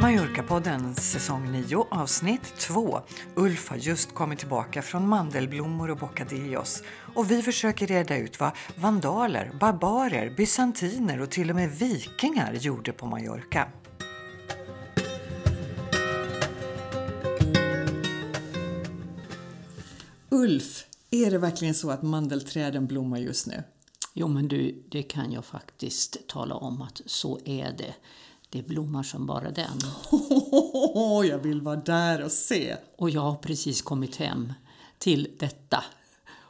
Mallorca-podden säsong 9 avsnitt 2. Ulf har just kommit tillbaka från mandelblommor och bocadillos och vi försöker reda ut vad vandaler, barbarer, bysantiner och till och med vikingar gjorde på Mallorca. Ulf, är det verkligen så att mandelträden blommar just nu? Jo, men du, det kan jag faktiskt tala om att så är det. Det blommar som bara den. Oh, jag vill vara där och se. Och jag har precis kommit hem till detta.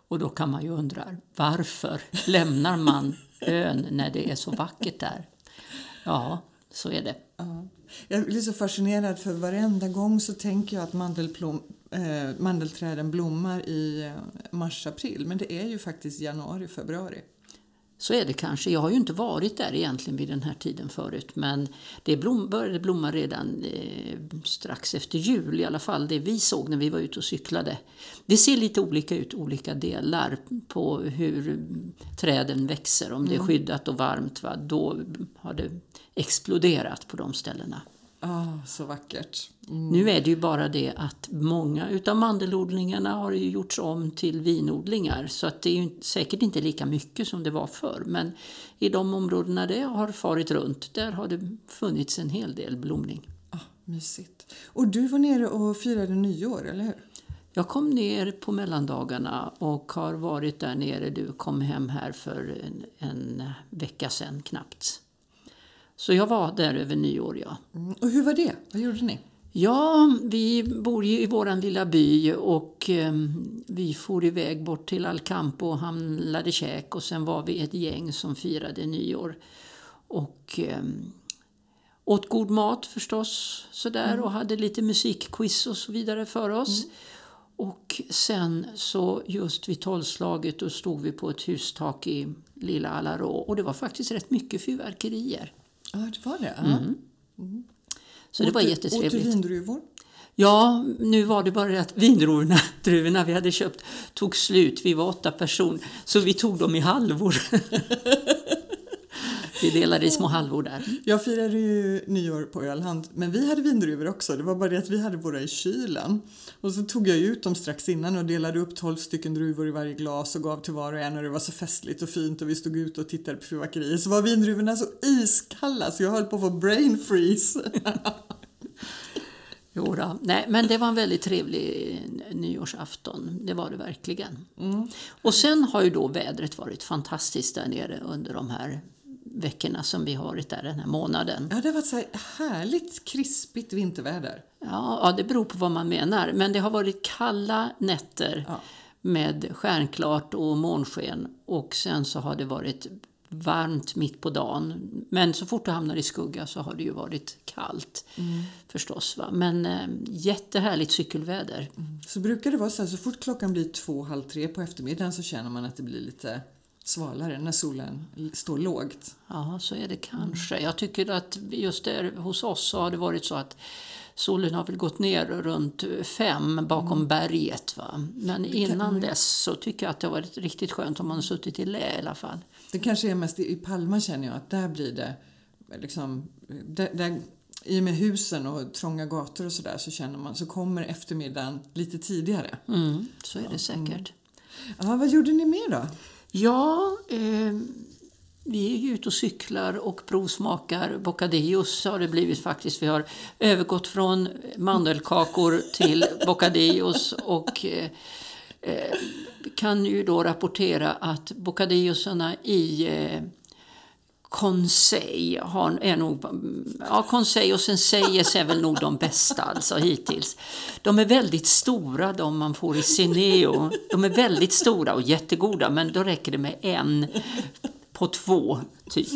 Och då kan man ju undra, varför lämnar man ön när det är så vackert där? Ja, så är det. Ja. Jag blir så fascinerad för varenda gång så tänker jag att mandelplom, eh, mandelträden blommar i eh, mars-april. Men det är ju faktiskt januari-februari. Så är det kanske. Jag har ju inte varit där egentligen vid den här tiden förut men det blom, började blomma redan eh, strax efter jul i alla fall, det vi såg när vi var ute och cyklade. Det ser lite olika ut, olika delar på hur träden växer. Om det är mm. skyddat och varmt, va, då har det exploderat på de ställena. Ah, så vackert. Mm. Nu är det ju bara det att många utav mandelodlingarna har ju gjorts om till vinodlingar så att det är ju säkert inte lika mycket som det var förr. Men i de områdena det har farit runt, där har det funnits en hel del blomning. Ah, mysigt. Och du var nere och firade nyår, eller hur? Jag kom ner på mellandagarna och har varit där nere. Du kom hem här för en, en vecka sedan knappt. Så jag var där över nyår, ja. Mm. Och hur var det? Vad gjorde ni? Ja, vi bor ju i vår lilla by och eh, vi for iväg bort till Alcampo och handlade käk och sen var vi ett gäng som firade nyår. Och eh, åt god mat förstås sådär mm. och hade lite musikquiz och så vidare för oss. Mm. Och sen så just vid tolvslaget då stod vi på ett hustak i lilla Alarå och det var faktiskt rätt mycket fyrverkerier. Ja, det var det? Mm. Mm. Så det var jättetrevligt. Åt du vindruvor? Ja, nu var det bara det att vindruvorna vi hade köpt tog slut. Vi var åtta personer, så vi tog dem i halvor. Vi delade i små halvor där. Jag firade ju nyår på Öland, men vi hade vindruvor också. Det var bara det att vi hade våra i kylen. Och så tog jag ut dem strax innan och delade upp 12 stycken druvor i varje glas och gav till var och en och det var så festligt och fint och vi stod ute och tittade på fyrverkerier. Så var vindruvorna så iskalla så jag höll på att få brain freeze. Jo då. Nej, men det var en väldigt trevlig nyårsafton. Det var det verkligen. Mm. Och sen har ju då vädret varit fantastiskt där nere under de här veckorna som vi har varit där den här månaden. Ja, det har varit så härligt krispigt vinterväder. Ja, ja, det beror på vad man menar. Men det har varit kalla nätter ja. med stjärnklart och månsken och sen så har det varit varmt mitt på dagen. Men så fort du hamnar i skugga så har det ju varit kallt mm. förstås. Va? Men äh, jättehärligt cykelväder. Mm. Så brukar det vara så här, så fort klockan blir två, halv tre på eftermiddagen så känner man att det blir lite svalare när solen står lågt. Ja, så är det kanske. Jag tycker att just där hos oss så har det varit så att solen har väl gått ner runt fem bakom mm. berget. Va? Men innan dess så tycker jag att det har varit riktigt skönt om man har suttit i lä i alla fall. Det kanske är mest i Palma känner jag att där blir det liksom, där, där, i och med husen och trånga gator och sådär så känner man så kommer eftermiddagen lite tidigare. Mm, så är det säkert. Mm. Ja, vad gjorde ni mer då? Ja, eh, vi är ju ute och cyklar och provsmakar bocadillos har det blivit faktiskt. Vi har övergått från mandelkakor till bocadillos och eh, eh, kan ju då rapportera att bocadillosarna i eh, Conseil har, är nog, ja Conseil och Senseies är väl nog de bästa alltså hittills. De är väldigt stora de man får i Cineo. De är väldigt stora och jättegoda men då räcker det med en på två, typ.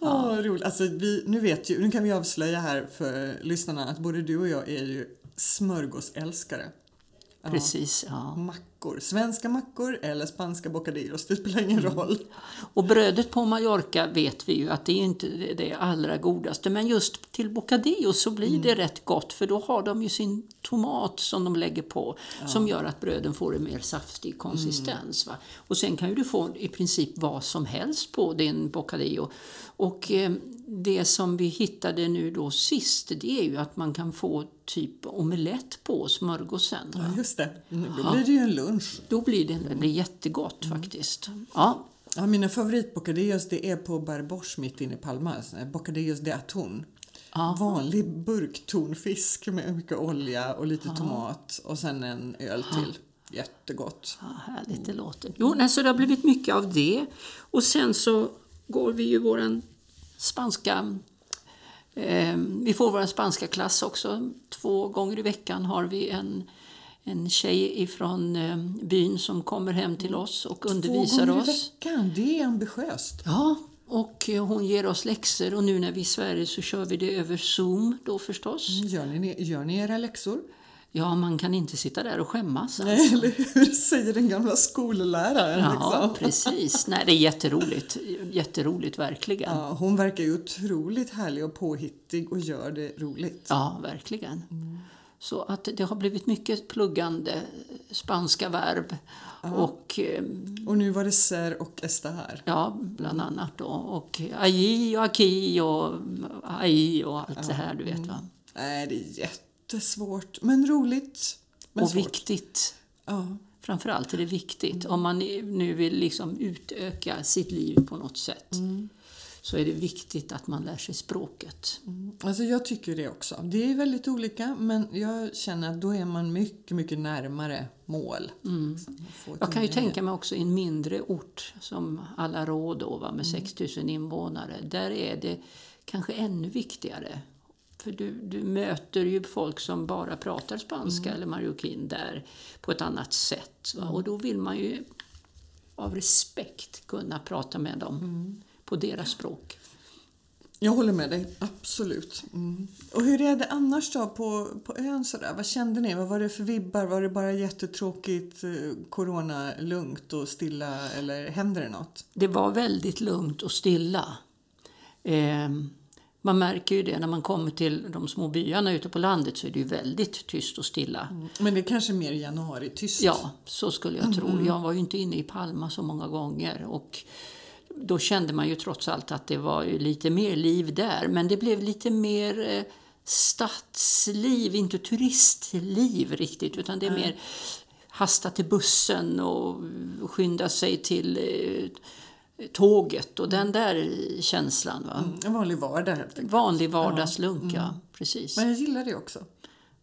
Ja, oh, roligt. Alltså, vi, nu, vet ju, nu kan vi avslöja här för lyssnarna att både du och jag är ju smörgåsälskare. Precis, ja. Mackor mackor. Svenska mackor eller spanska bocadillos, det spelar ingen roll. Och brödet på Mallorca vet vi ju att det är inte är det allra godaste. Men just till bocadillos så blir det rätt gott för då har de ju sin tomat som de lägger på som gör att bröden får en mer saftig konsistens. Va? Och sen kan ju du få i princip vad som helst på din bocadillo. Och eh, det som vi hittade nu då sist det är ju att man kan få typ omelett på smörgåsen. Va? Ja, just det. Mm, Då blir det ju en lunch. Då blir det, det blir jättegott faktiskt. Ja, Ja, mina favoritbocadillos det är på Barbors mitt inne i Palma. Bocadillos de atún. Vanlig burktonfisk med mycket olja och lite tomat och sen en öl till. Jättegott. Ja, härligt det låter. Jo, nej, så det har blivit mycket av det. Och sen så går vi ju våran spanska... Eh, vi får vår spanska klass också. Två gånger i veckan har vi en, en tjej ifrån eh, byn som kommer hem till oss och undervisar Två gånger oss. i veckan, det är ambitiöst. Ja, och eh, hon ger oss läxor och nu när vi är i Sverige så kör vi det över Zoom då förstås. Gör ni, gör ni era läxor? Ja, man kan inte sitta där och skämmas. Nej, Alltså. eller hur säger den gamla skolläraren? Ja, liksom. precis. Nej, det är jätteroligt. Jätteroligt, verkligen. Ja, Ja, hon verkar ju otroligt härlig och påhittig och gör det roligt. verkligen. Så att det har blivit mycket pluggande, spanska verb och eh, Och nu var det ser och estar. ja, bland annat då. Och aji och aki och ai och allt det här, du vet va. Nej, det är jättesvårt, men roligt. Men Och svårt. viktigt. Ja. Framförallt är det viktigt. Om man nu vill liksom utöka sitt liv på något sätt så är det viktigt att man lär sig språket. Alltså jag tycker det också. Det är väldigt olika, men jag känner att då är man mycket, mycket närmare mål. Ett Jag kan ju tänka mig också i en mindre ort som Alarå då, va, med 6000 invånare. Där är det kanske ännu viktigare. För du, du möter ju folk som bara pratar spanska eller marockin där på ett annat sätt. Va? Och då vill man ju av respekt kunna prata med dem på deras språk. Jag håller med dig, absolut. Mm. Och hur är det annars då på, på ön? Sådär? Vad kände ni? Vad var det för vibbar? Var det bara jättetråkigt, eh, corona, lugnt och stilla eller hände det något? Det var väldigt lugnt och stilla. Eh, man märker ju det när man kommer till de små byarna ute på landet så är det ju väldigt tyst och stilla. Men det är kanske mer januari, tyst? Ja, så skulle jag tro. Jag var ju inte inne i Palma så många gånger och då kände man ju trots allt att det var ju lite mer liv där. Men det blev lite mer eh, stadsliv, inte turistliv riktigt utan det är mer hasta till bussen och skynda sig till eh, tåget och den där känslan. Va? En vanlig vardag helt enkelt. Vanlig vardagslunk, ja. Precis. Men jag gillar det också.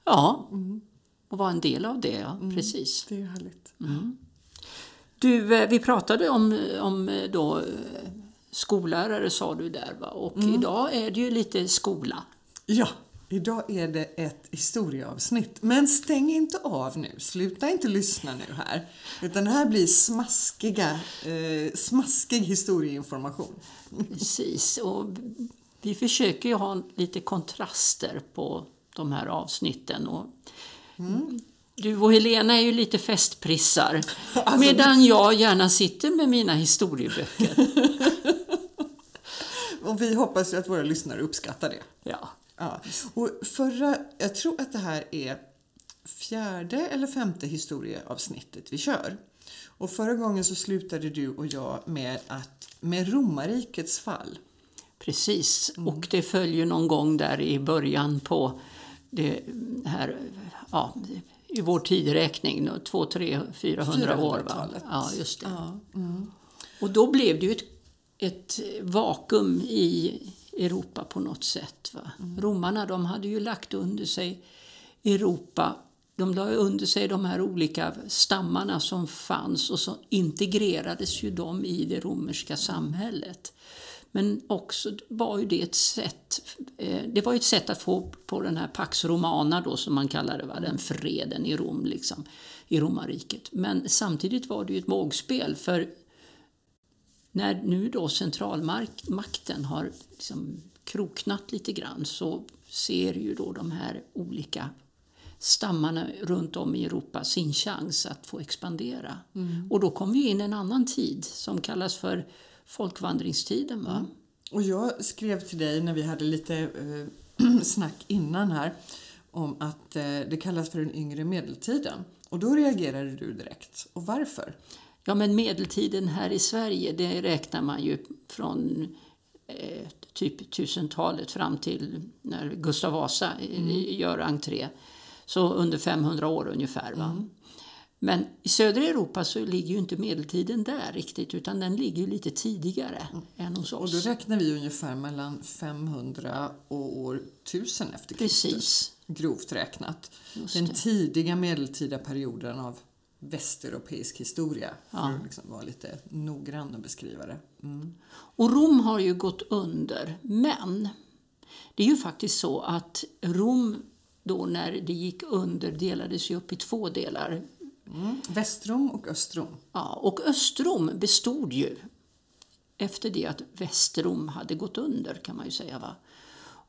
Ja, och vara en del av det, ja. Precis. Det är härligt. Du, eh, vi pratade om, om eh, då, eh, skollärare sa du där va? och idag är det ju lite skola. Ja, idag är det ett historieavsnitt. Men stäng inte av nu, sluta inte lyssna nu här. Utan det här blir smaskiga, eh, smaskig historieinformation. Precis, och vi försöker ju ha lite kontraster på de här avsnitten. Och Du och Helena är ju lite festprissar, medan jag gärna sitter med mina historieböcker. Och vi hoppas ju att våra lyssnare uppskattar det. Ja. Ja. Och förra, jag tror att det här är fjärde eller femte historieavsnittet vi kör. Och förra gången så slutade du och jag med, att, med romarrikets fall. Precis, och det följer någon gång där i början på det här, ja, i vår tideräkning, 2, 3, 400 år. Va? 400-talet. Ja, just det. Ja. Och då blev det ju ett, ett vakuum i Europa på något sätt. Va? Romarna de hade ju lagt under sig Europa de la under sig de här olika stammarna som fanns och så integrerades ju de i det romerska samhället. Men också var ju det ett sätt, eh, det var ju ett sätt att få på den här Pax Romana då som man kallar det, va? den freden i Rom liksom, i romarriket. Men samtidigt var det ju ett vågspel för när nu då centralmakten har liksom kroknat lite grann så ser ju då de här olika stammarna runt om i Europa sin chans att få expandera. Och då kom vi in i en annan tid som kallas för folkvandringstiden. Va? Och jag skrev till dig när vi hade lite eh, snack innan här om att eh, det kallas för den yngre medeltiden. Och då reagerade du direkt. Och varför? Ja, men medeltiden här i Sverige, det räknar man ju från eh, typ 1000-talet fram till när Gustav Vasa mm. gör entré. Så under 500 år ungefär. Va? Mm. Men i södra Europa så ligger ju inte medeltiden där riktigt utan den ligger lite tidigare mm. än hos oss. Och då räknar vi ungefär mellan 500 och år 1000 efter Kristus. Precis. Grovt räknat. Just den det. tidiga medeltida perioden av västeuropeisk historia. För ja. att liksom vara lite noggrann och beskriva det. Mm. Och Rom har ju gått under, men det är ju faktiskt så att Rom då när det gick under delades ju upp i två delar. Mm. Västrom och Östrom. Ja, och Östrom bestod ju efter det att Västrom hade gått under kan man ju säga. Va?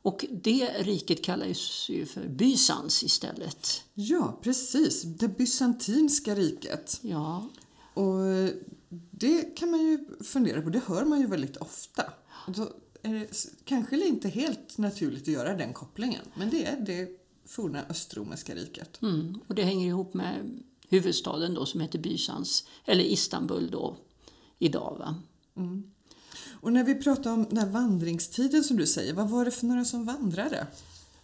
Och det riket kallades ju för Bysans istället. Ja, precis. Det bysantinska riket. Ja. Och det kan man ju fundera på, det hör man ju väldigt ofta. Då är det kanske inte helt naturligt att göra den kopplingen, men det är det forna Östromerska riket. Mm, och det hänger ihop med huvudstaden då som heter Bysans, eller Istanbul då, idag. Mm. Och när vi pratar om den här vandringstiden som du säger, vad var det för några som vandrade?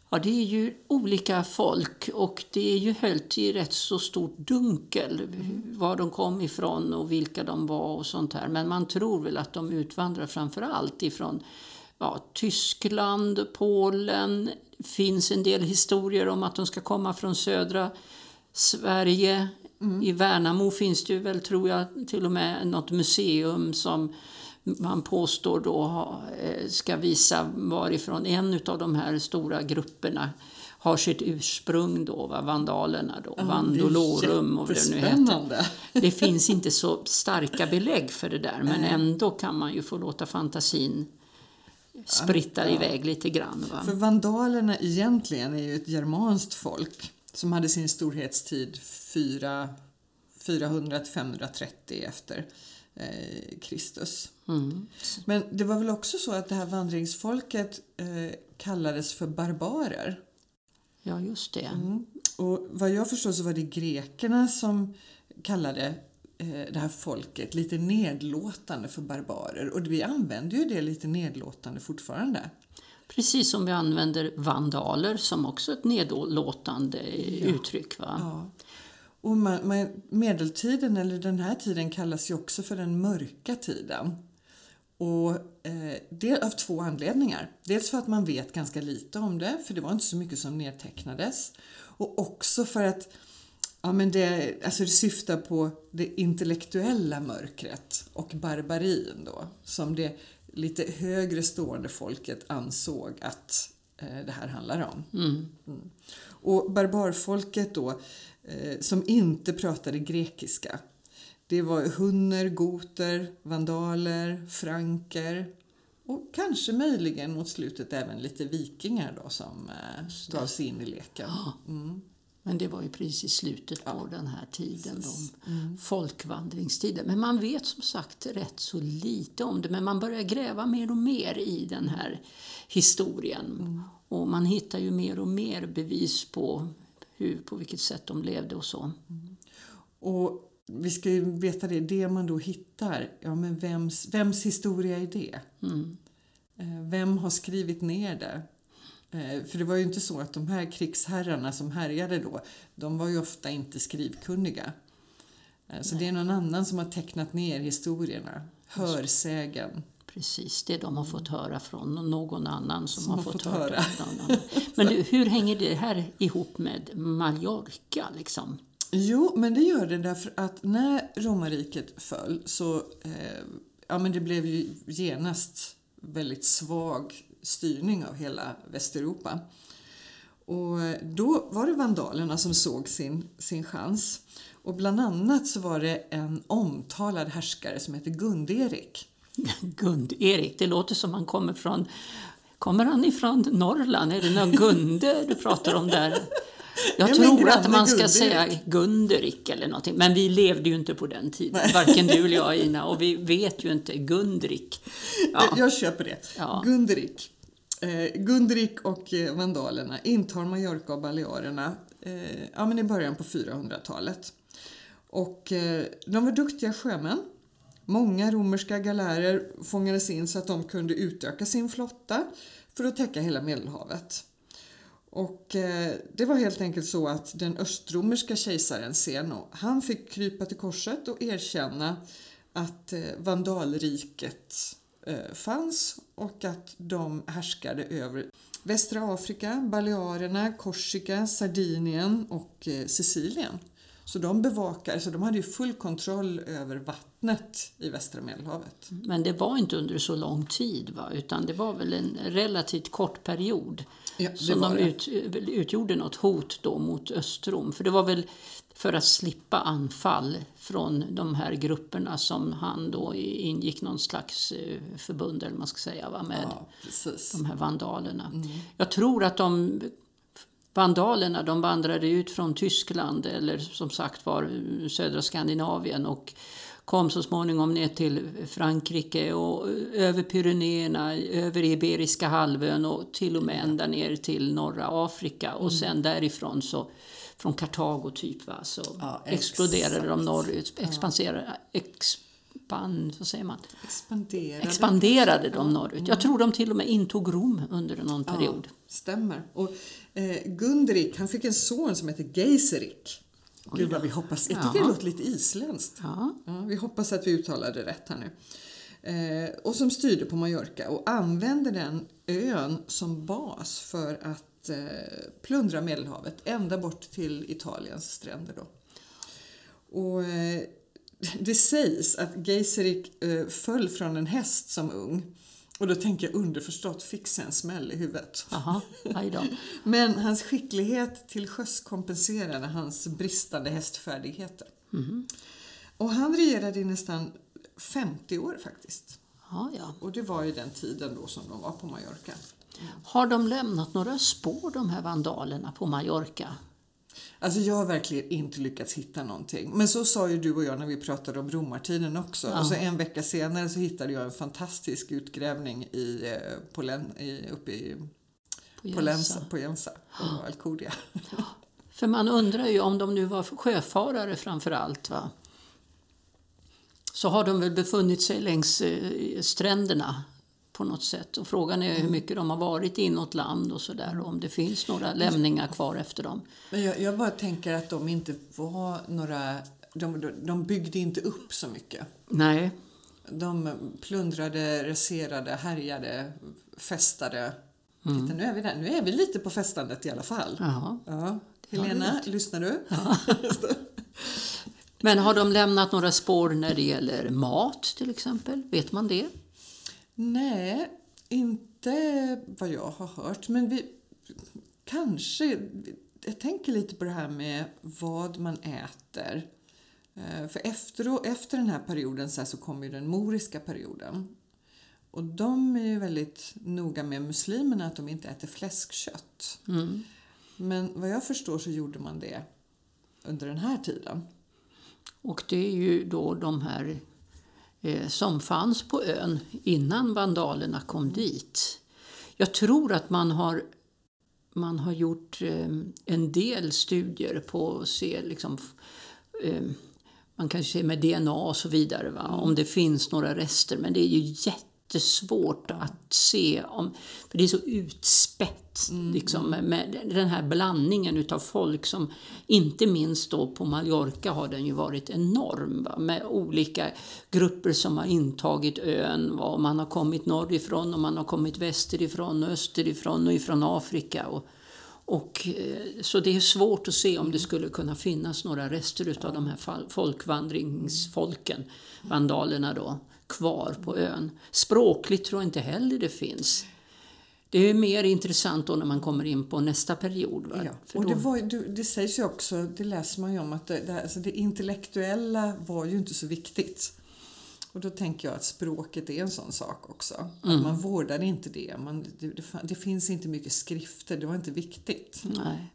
Ja, det är ju olika folk och det är ju höljt i rätt så stort dunkel mm. var de kom ifrån och vilka de var och sånt här. Men man tror väl att de utvandrar framför allt ifrån ja, Tyskland, Polen. Det finns en del historier om att de ska komma från södra Sverige. Mm. I Värnamo finns det ju väl, tror jag, till och med något museum som man påstår då eh, ska visa varifrån en av de här stora grupperna har sitt ursprung då, va? vandalerna då, ja, vandolorum och vad det nu heter. Det finns inte så starka belägg för det där men ändå kan man ju få låta fantasin spritta ja. iväg lite grann. Va? För vandalerna egentligen är ju ett germanskt folk som hade sin storhetstid 400-530 efter eh, Kristus. Mm. Men det var väl också så att det här vandringsfolket eh, kallades för barbarer? Ja, just det. Mm. Och vad jag förstår så var det grekerna som kallade eh, det här folket lite nedlåtande för barbarer. Och vi använder ju det lite nedlåtande fortfarande. Precis som vi använder vandaler som också ett nedlåtande ja. uttryck. Va? Ja. Och man, man, medeltiden, eller den här tiden, kallas ju också för den mörka tiden. Och eh, Det av två anledningar. Dels för att man vet ganska lite om det, för det var inte så mycket som nedtecknades. Och också för att ja, men det, alltså det syftar på det intellektuella mörkret och barbarin då, som det lite högre stående folket ansåg att eh, det här handlar om. Mm. Mm. Och barbarfolket då, eh, som inte pratade grekiska, det var hunner, goter, vandaler, franker och kanske möjligen mot slutet även lite vikingar då som eh, gav sig in i leken. Mm. Men det var ju precis i slutet på ja, den här tiden, de mm. folkvandringstiden. Men man vet som sagt rätt så lite om det, men man börjar gräva mer och mer i den här historien. Mm. Och man hittar ju mer och mer bevis på hur, på vilket sätt de levde och så. Mm. Och vi ska ju veta det, det man då hittar, ja men vems, vems historia är det? Mm. Eh, vem har skrivit ner det? Eh, för det var ju inte så att de här krigsherrarna som härjade då, de var ju ofta inte skrivkunniga. Eh, så Nej. det är någon annan som har tecknat ner historierna, hörsägen. Precis, det de har fått höra från någon annan som, som har, fått, fått höra. Men du, hur hänger det här ihop med Mallorca? Liksom? Jo, men det gör det därför att när romarriket föll så eh, ja, men det blev ju genast väldigt svag styrning av hela Västeuropa. Och då var det vandalerna som såg sin, sin chans. Och bland annat så var det en omtalad härskare som hette Gund-Erik. Gund-Erik, det låter som han kommer från... Kommer han ifrån Norrland? Är det någon Gunde du pratar om där? Jag Ja, tror att man ska Gunderik. säga Gunderik eller någonting. Men vi levde ju inte på den tiden, varken du eller jag Ina. Och vi vet ju inte Gundrik. Ja. Jag, jag köper det. Ja. Gunderik. Eh, Gunderik och eh, vandalerna intar Mallorca och Balearerna eh, ja, men i början på 400-talet. Och eh, de var duktiga sjömän. Många romerska galärer fångades in så att de kunde utöka sin flotta för att täcka hela Medelhavet. Och eh, det var helt enkelt så att den östromerska kejsaren Zeno, han fick krypa till korset och erkänna att eh, vandalriket eh, fanns och att de härskade över västra Afrika, Balearerna, Korsika, Sardinien och eh, Sicilien. Så de bevakade, så de hade ju full kontroll över vattnet i västra Medelhavet. Men det var inte under så lång tid, va? utan det var väl en relativt kort period Ja, som de ut, utgjorde något hot då mot Östrom. För det var väl för att slippa anfall från de här grupperna som han då ingick någon slags eh, förbund, eller man ska säga, va? med Ja, de här vandalerna. Mm. Jag tror att de vandalerna de vandrade ut från Tyskland eller som sagt var södra Skandinavien och kom så småningom ner till Frankrike och över Pyrenéerna, över Iberiska halvön och till och med ända ner till norra Afrika. Och sen därifrån så från Kartago typ va, så Ja, exploderade de norrut, expanderade, expand, vad säger man? Expanderade. expanderade de norrut. Jag tror de till och med intog Rom under någon period. Ja, stämmer. Och eh, Gunderik, han fick en son som heter Geiserik. Gud vad vi hoppas. Jag tycker Jaha. det låter lite isländskt. Ja. Ja, vi hoppas att vi uttalade rätt här nu. Eh, och som styrde på Mallorca och använde den ön som bas för att eh, plundra Medelhavet ända bort till Italiens stränder. Då. Och, eh, det sägs att Geiserik eh, föll från en häst som ung. Och då tänker jag underförstått sig en smäll i huvudet. Då. Men hans skicklighet till sjöss kompenserade hans bristande hästfärdigheter. Och han regerade i nästan 50 år faktiskt. Ja, ja. Och det var ju den tiden då som de var på Mallorca. Har de lämnat några spår, de här vandalerna, på Mallorca? Alltså jag har verkligen inte lyckats hitta någonting. Men så sa ju du och jag när vi pratade om romartiden också. Och så en vecka senare så hittade jag en fantastisk utgrävning i, eh, på Len, i, uppe i, På på Lensa, på Jensa, på Alcudia. För man undrar ju om de nu var sjöfarare framför allt. Va? Så har de väl befunnit sig längs eh, stränderna på något sätt. Och frågan är hur mycket de har varit inåt land och sådär. Och om det finns några lämningar kvar efter dem. Men jag, jag bara tänker att de inte var några... De, de- de byggde inte upp så mycket. Nej, De plundrade, raserade, härjade, festade. Titta, nu är vi där. Nu är vi lite på festandet i alla fall. Jaha. Ja. Helena, lyssnar du? Men har de lämnat några spår när det gäller mat till exempel? Vet man det? Nej, inte vad jag har hört. Men vi kanske... Jag tänker lite på det här med vad man äter. Eh, För efter, efter den här perioden så, här så kommer ju den moriska perioden. Och de är ju väldigt noga med muslimerna att de inte äter fläskkött. Men vad jag förstår så gjorde man det under den här tiden. Och det är ju då de här som fanns på ön innan vandalerna kom dit. Jag tror att man har, man har gjort eh, en del studier på att se liksom, eh, man kan se med DNA och så vidare, va? om det finns några rester. Men det är ju jättesvårt att se, om, för det är så utspätt liksom, med, den här blandningen utav folk som, inte minst då på Mallorca har den ju varit enorm, va? med olika grupper som har intagit ön. Va? Och man har kommit norrifrån och man har kommit västerifrån och österifrån och ifrån Afrika. Och, och, eh, så det är svårt att se om det skulle kunna finnas några rester utav de här folkvandringsfolken, vandalerna då, kvar på ön. Språkligt tror jag inte heller det finns. Det är mer intressant då när man kommer in på nästa period. Va? Ja, och det, var, det, sägs ju också, det läser man ju om, att det, det, alltså det intellektuella var ju inte så viktigt. Och då tänker jag att språket är en sån sak också. Mm. Att man vårdade inte det. Man, det, det. Finns inte mycket skrifter, det var inte viktigt. Nej.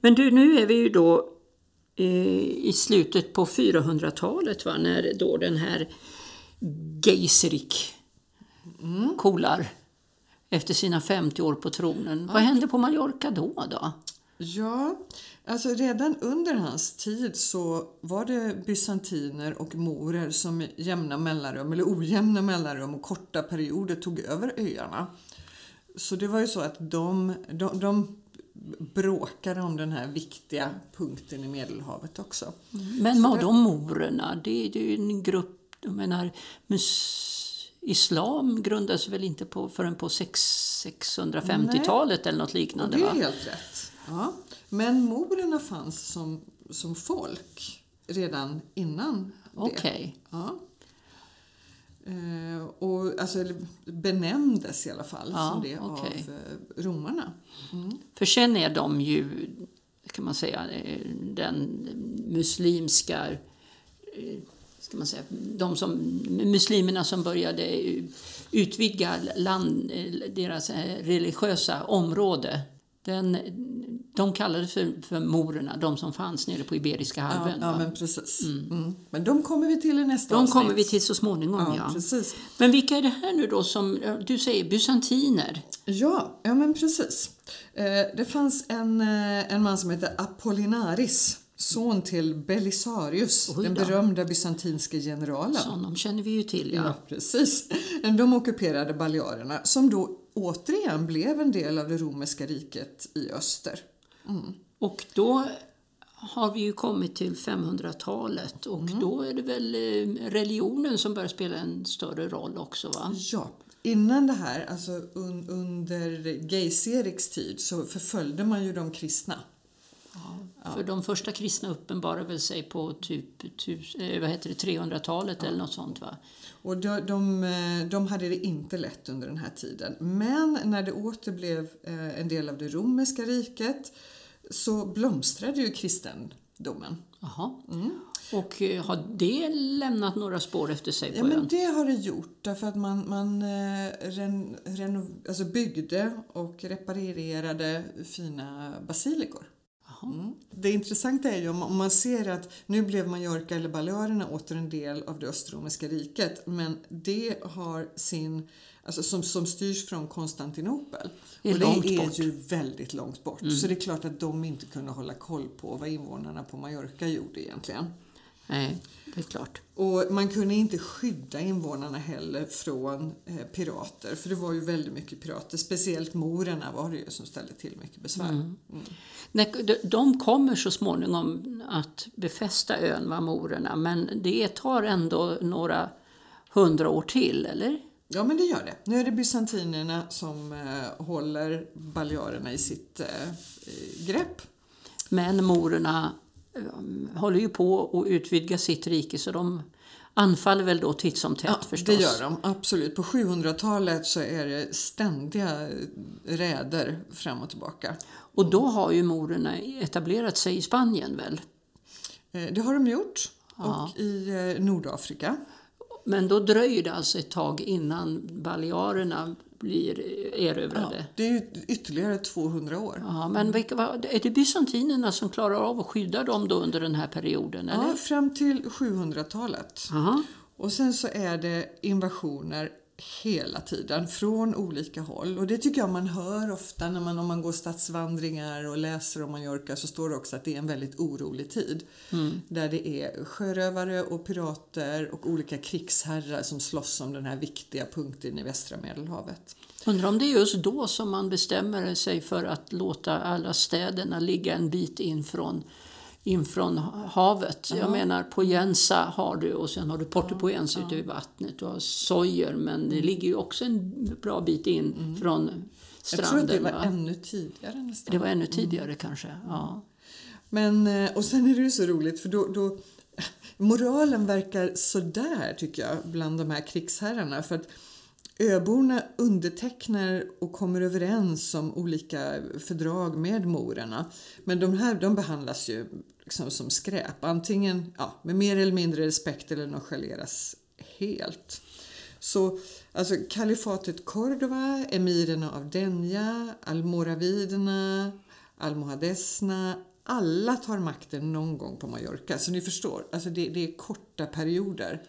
Men du, nu är vi ju då eh, i slutet på 400-talet va, när då den här Geiserik kolar efter sina 50 år på tronen. Vad hände på Mallorca då? då? Ja, alltså redan under hans tid så var det bysantiner och morer som med jämna mellanrum, eller ojämna mellanrum och korta perioder tog över öarna. Så det var ju så att de, de, de bråkade om den här viktiga punkten i Medelhavet också. Men vad de morerna? Det, det är ju en grupp, jag menar, islam grundades väl inte på, förrän på 650-talet eller något liknande? det är Va? helt rätt. Ja. Men morerna fanns som, som folk redan innan det. Okej. Ja. Eh, och alltså benämndes i alla fall Ja, som det okej. av eh, romarna. För sen är de ju, kan man säga, eh, den muslimska eh, ska man säga, de som, muslimerna som började utvidga land, deras eh, religiösa område. Den, de kallades för, för morerna, de som fanns nere på Iberiska Ja, halvön. ja va? men precis. Mm. Men de kommer vi till i nästa de avsnitt. kommer vi till så småningom. Ja, Ja, precis. Men vilka är det här nu då som, du säger bysantiner? Ja, ja men precis. Eh, det fanns en, eh, en man som hette Apollinaris, son till Belisarius, den berömda bysantinske generalen. Sådana känner vi ju till. Ja. Ja, precis. De ockuperade Balearerna som då återigen blev en del av det romerska riket i öster. Och då har vi ju kommit till 500-talet och Mm. då är det väl eh, religionen som börjar spela en större roll också va? Ja, innan det här, alltså un, under Geiseriks tid, så förföljde man ju de kristna. För de första kristna uppenbarar väl sig på typ tus, eh, vad heter det, 300-talet eller något sånt va? Och de, de, eh, de hade det inte lätt under den här tiden. Men när det åter blev eh, en del av det romerska riket så blomstrade ju kristendomen. Jaha. Och eh, har det lämnat några spår efter sig på Ja, men ön? det har det gjort därför att man, man ren, reno, alltså byggde och reparerade fina basilikor. Mm. Det intressanta är ju om, man ser att nu blev Mallorca eller Balearerna åter en del av det östromerska riket men det har sin, alltså som, som styrs från Konstantinopel. Det är och långt det är bort. ju väldigt långt bort. Så det är klart att de inte kunde hålla koll på vad invånarna på Mallorca gjorde egentligen. Nej, det är klart. Och man kunde inte skydda invånarna heller från eh, pirater, för det var ju väldigt mycket pirater. Speciellt morerna var det ju som ställde till mycket besvär. Mm. Nej, de- kommer så småningom att befästa ön, va, morerna, men det tar ändå några hundra år till, eller? Ja, men det gör det. Nu är det bysantinerna som eh, håller Balearerna i sitt eh, eh, grepp. Men morerna håller ju på att utvidga sitt rike så de anfaller väl då titt som tätt Ja, förstås. det gör de absolut. På 700-talet så är det ständiga räder fram och tillbaka. Och då har ju morerna etablerat sig i Spanien väl? Eh, det har de gjort. Ja. Och i eh, Nordafrika. Men då dröjer det alltså ett tag innan Balearerna blir erövrade. Ja, det är ytterligare 200 år. Ja, men är det bysantinerna som klarar av att skydda dem då under den här perioden? Eller? Ja, fram till 700-talet. Aha. Och sen så är det invasioner hela tiden från olika håll. Och det tycker jag man hör ofta när man, om man går stadsvandringar och läser om Mallorca så står det också att det är en väldigt orolig tid. Där det är sjörövare och pirater och olika krigsherrar som slåss om den här viktiga punkten i västra Medelhavet. Undrar om det är just då som man bestämmer sig för att låta alla städerna ligga en bit in från, in från havet. Jag menar, Poyensa har du och sen har du Porto Poyensa ute vid vattnet. Du har Sojer, men det ligger ju också en bra bit in från Jag tror stranden. att det var va? ännu tidigare nästan. det var ännu tidigare kanske. Ja. Men, eh, och sen är det ju så roligt för då, då moralen verkar sådär tycker jag bland de här krigsherrarna för att öborna undertecknar och kommer överens om olika fördrag med morerna. Men de här de behandlas ju liksom som skräp, antingen ja, med mer eller mindre respekt eller nonchaleras helt. Så alltså kalifatet Cordova, emirerna av Denja, almoraviderna, almohadesna, alla tar makten någon gång på Mallorca. Så ni förstår, alltså det, det är korta perioder.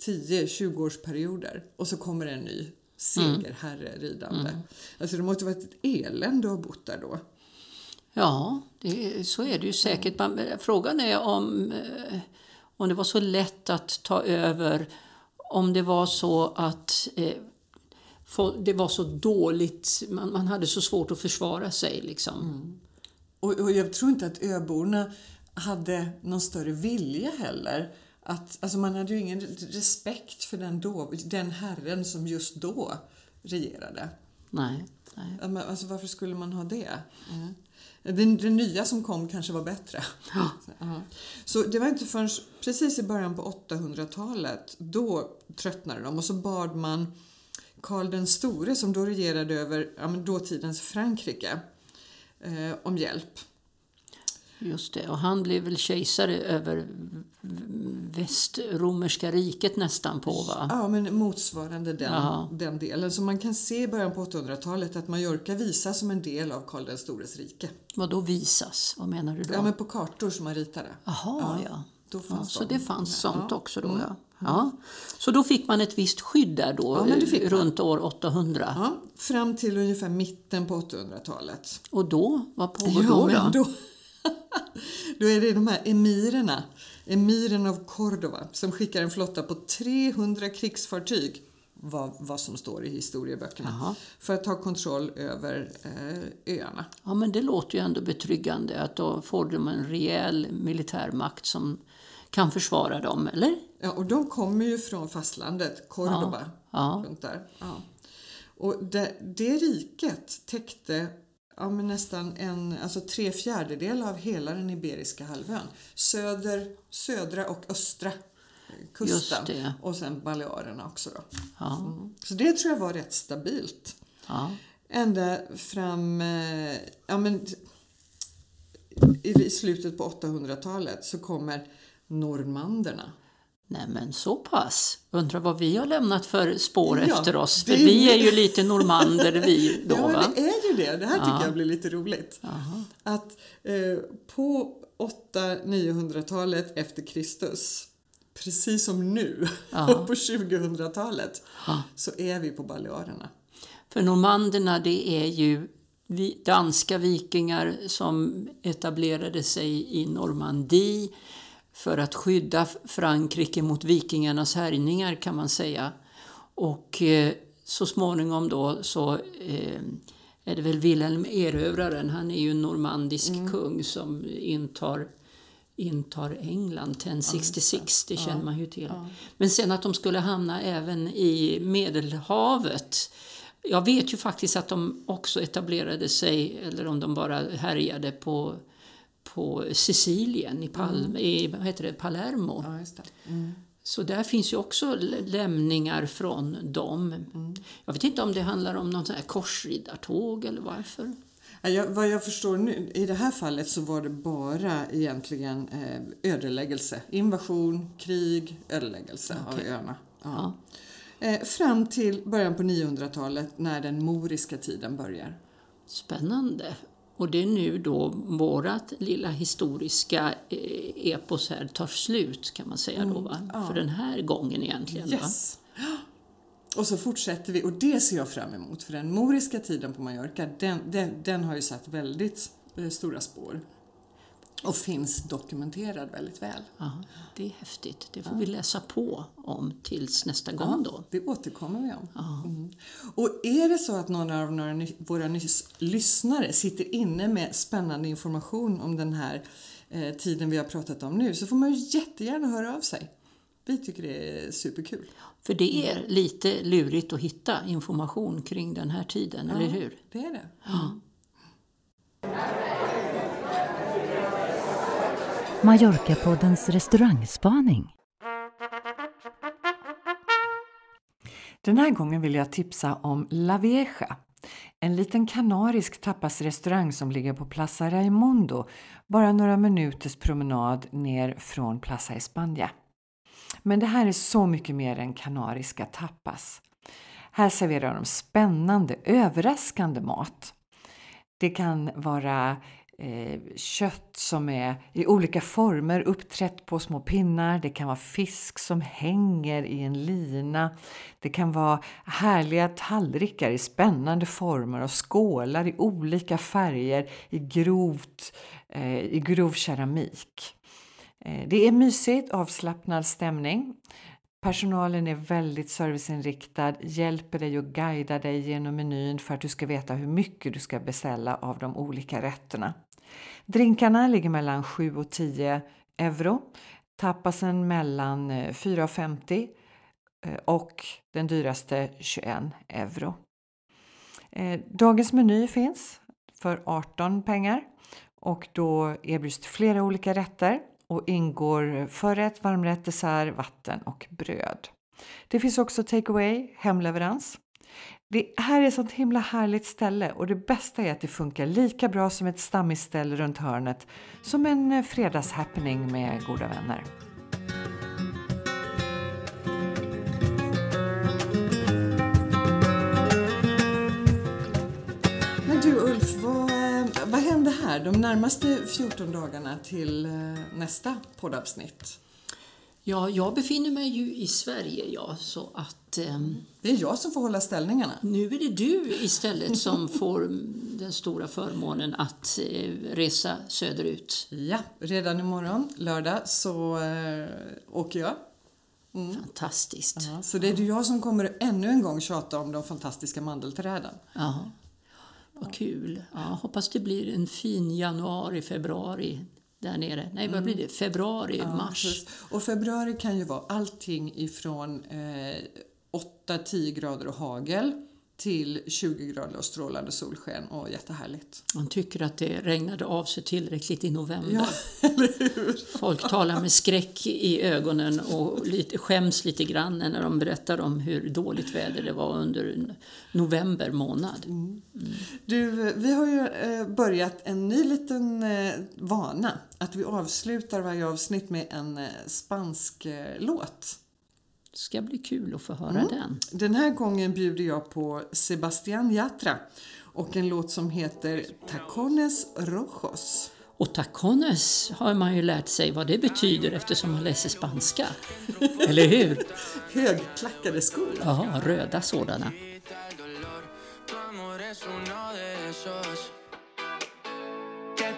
10-20 års perioder och så kommer en ny segerherre ridande. Mm. Alltså det måste varit ett elände att ha bott där då. Ja, det, så är det ju säkert. Man, frågan är om, eh, om det var så lätt att ta över, om det var så att eh, det var så dåligt, man, man hade så svårt att försvara sig. Liksom. Mm. Och, och, jag tror inte att öborna hade någon större vilja heller. Att, alltså man hade ju ingen respekt för den, då, den herren som just då regerade. Nej. nej. Alltså varför skulle man ha det? Mm. Det, det, nya som kom kanske var bättre. Ja. Så, så det var inte förrän precis i början på 800-talet då tröttnade de och så bad man Karl den store som då regerade över ja, dåtidens Frankrike eh, om hjälp. Just det, och han blev väl kejsare över västromerska riket nästan på va? Ja, men motsvarande den, den delen. Så man kan se i början på 800-talet att Mallorca visas som en del av Karl den stores rike. Vad då visas? Vad menar du då? Ja, men på kartor som man ritade. Jaha, ja. ja. Ja, så det fanns sånt ja. också då mm. ja. Ja. Så då fick man ett visst skydd där då, ja, runt år 800? Ja, fram till ungefär mitten på 800-talet. Och då? Vad pågår ja, då? då? då är det de här emirerna, emiren av Cordova, som skickar en flotta på 300 krigsfartyg vad, vad som står i historieböckerna Aha. för att ta kontroll över eh, öarna. Ja, men det låter ju ändå betryggande att då får de en rejäl militärmakt som kan försvara dem, eller? Ja, och de kommer ju från fastlandet, Cordoba, ja. runt där. Ja. Och det, det riket täckte ja, men nästan en, alltså tre fjärdedelar av hela den Iberiska halvön. Söder, södra och östra kusten och sen Balearerna också. Då. Ja. Mm. Så det tror jag var rätt stabilt. Ja. Ända fram, eh, ja men i slutet på 800-talet så kommer normanderna Nej men så pass. Undrar vad vi har lämnat för spår ja, efter oss. För vi är ju lite normander vi då ja, va? det är ju det. Det här tycker ja. jag blir lite roligt. Aha. Att eh, på 800-900-talet efter Kristus, precis som nu på 2000-talet, så är vi på Balearerna. För normanderna det är ju danska vikingar som etablerade sig i Normandie för att skydda Frankrike mot vikingarnas härjningar kan man säga. Och eh, så småningom då så eh, är det väl Wilhelm Erövraren, han är ju en normandisk mm. kung som intar intar England 1066, det känner man ju till. Men sen att de skulle hamna även i Medelhavet. Jag vet ju faktiskt att de också etablerade sig, eller om de bara härjade på på Sicilien, i, Palm, mm. i vad heter det, Palermo. Ja, mm. Så där finns ju också lämningar från dem. Mm. Jag vet inte om det handlar om någon sån här korsriddartåg eller varför. Jag, vad jag förstår nu, i det här fallet så var det bara egentligen eh, ödeläggelse. Invasion, krig, ödeläggelse okay. av öarna. Ja. Ja. Eh, fram till början på 900-talet när den moriska tiden börjar. Spännande. Och det är nu då vårat lilla historiska eh, epos här tar slut kan man säga då va? Mm, ja. För den här gången egentligen. Yes. Och så fortsätter vi och det ser jag fram emot för den moriska tiden på Mallorca den, den, den har ju satt väldigt eh, stora spår och finns dokumenterad väldigt väl. Ja, det är häftigt. Det får ja. vi läsa på om tills nästa gång då. det återkommer vi om. Ja. Mm. Och är det så att någon av några, våra lyssnare sitter inne med spännande information om den här eh, tiden vi har pratat om nu så får man ju jättegärna höra av sig. Vi tycker det är superkul. För det är lite lurigt att hitta information kring den här tiden, eller hur? det är det. Mm. Mallorca-poddens restaurangspaning. Den här gången vill jag tipsa om La Vieja, en liten kanarisk tapasrestaurang som ligger på Plaza Raimondo, bara några minuters promenad ner från Plaza España. Men det här är så mycket mer än kanariska tapas. Här serverar de spännande, överraskande mat. Det kan vara eh, Eh, kött som är i olika former uppträtt på små pinnar. Det kan vara fisk som hänger i en lina. Det kan vara härliga tallrikar i spännande former och skålar i olika färger i, grovt, eh, i grov keramik. Eh, det är mysigt, avslappnad stämning. Personalen är väldigt serviceinriktad, hjälper dig och guidar dig genom menyn för att du ska veta hur mycket du ska beställa av de olika rätterna. Drinkarna ligger mellan 7 och 10 euro, tapasen mellan eh, 4,50 eh, och den dyraste 21 euro. Eh, dagens meny finns för 18 pengar och då erbjuds flera olika rätter och ingår förrätt, varmrätt, dessert, vatten och bröd. Det finns också takeaway, hemleverans. Det här är ett sånt himla härligt ställe och det bästa är att det funkar lika bra som ett stammisställe runt hörnet som en eh, fredagshappening med goda vänner. Men du Ulf, vad, vad händer här de närmaste 14 dagarna till eh, nästa poddavsnitt? Ja, jag befinner mig ju i Sverige, ja, så att eh, Det är jag som får hålla ställningarna. nu är det du istället som får den stora förmånen att eh, resa söderut. Ja, redan imorgon, lördag, så eh, åker jag. Fantastiskt. Ja, så det är du jag som kommer ännu en gång tjata om de fantastiska mandelträden. Ja, vad kul. Ja, hoppas det blir en fin januari, februari där nere. Nej, vad blir det? Februari, mars. Precis. Och februari kan ju vara allting ifrån eh, 8-10 grader och hagel till 20 grader och strålande solsken och jättehärligt. Man tycker att det regnade av sig tillräckligt i november. Ja? Folk talar med skräck i ögonen och lite, skäms lite grann när de berättar om hur dåligt väder det var under november månad. Du, vi har ju eh, börjat en ny liten eh, vana. Att vi avslutar varje avsnitt med en eh, spansk låt. Det ska bli kul att få höra den. Den här gången bjuder jag på Sebastián Yatra och en låt som heter Tacones Rojos. Och tacones har man ju lärt sig vad det betyder eftersom man läser spanska. Eller hur? Högklackade skor. Ja, röda sådana.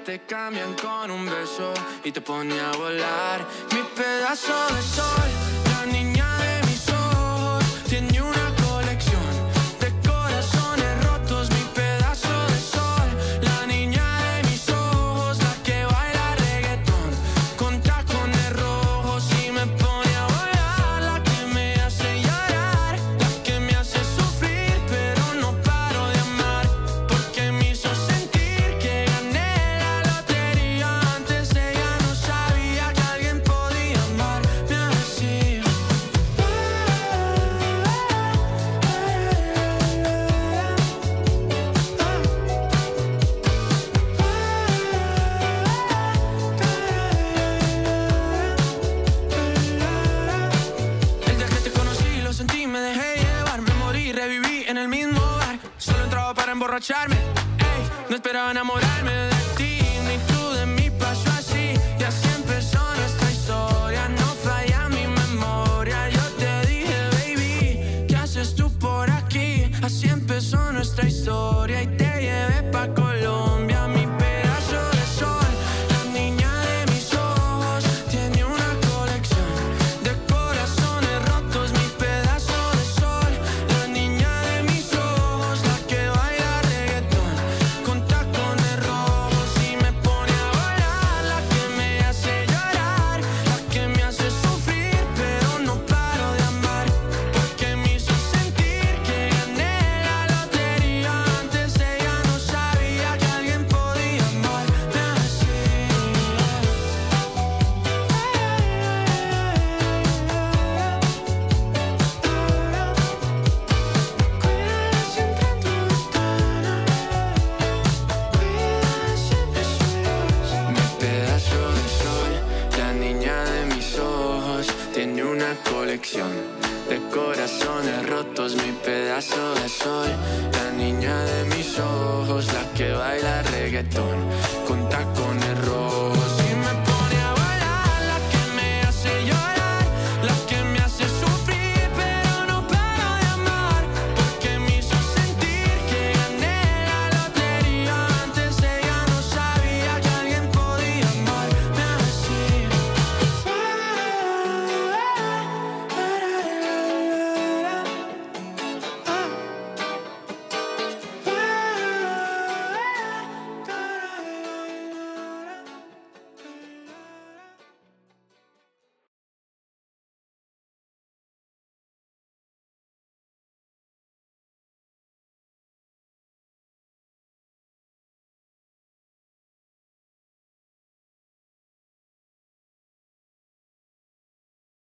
te cambian con un beso y te pone a volar. Mi pedazo de sol, ey, no esperaba enamorarme de corazones rotos, mi pedazo de sol. La niña de mis ojos, la que baila reggaetón con tacones rojos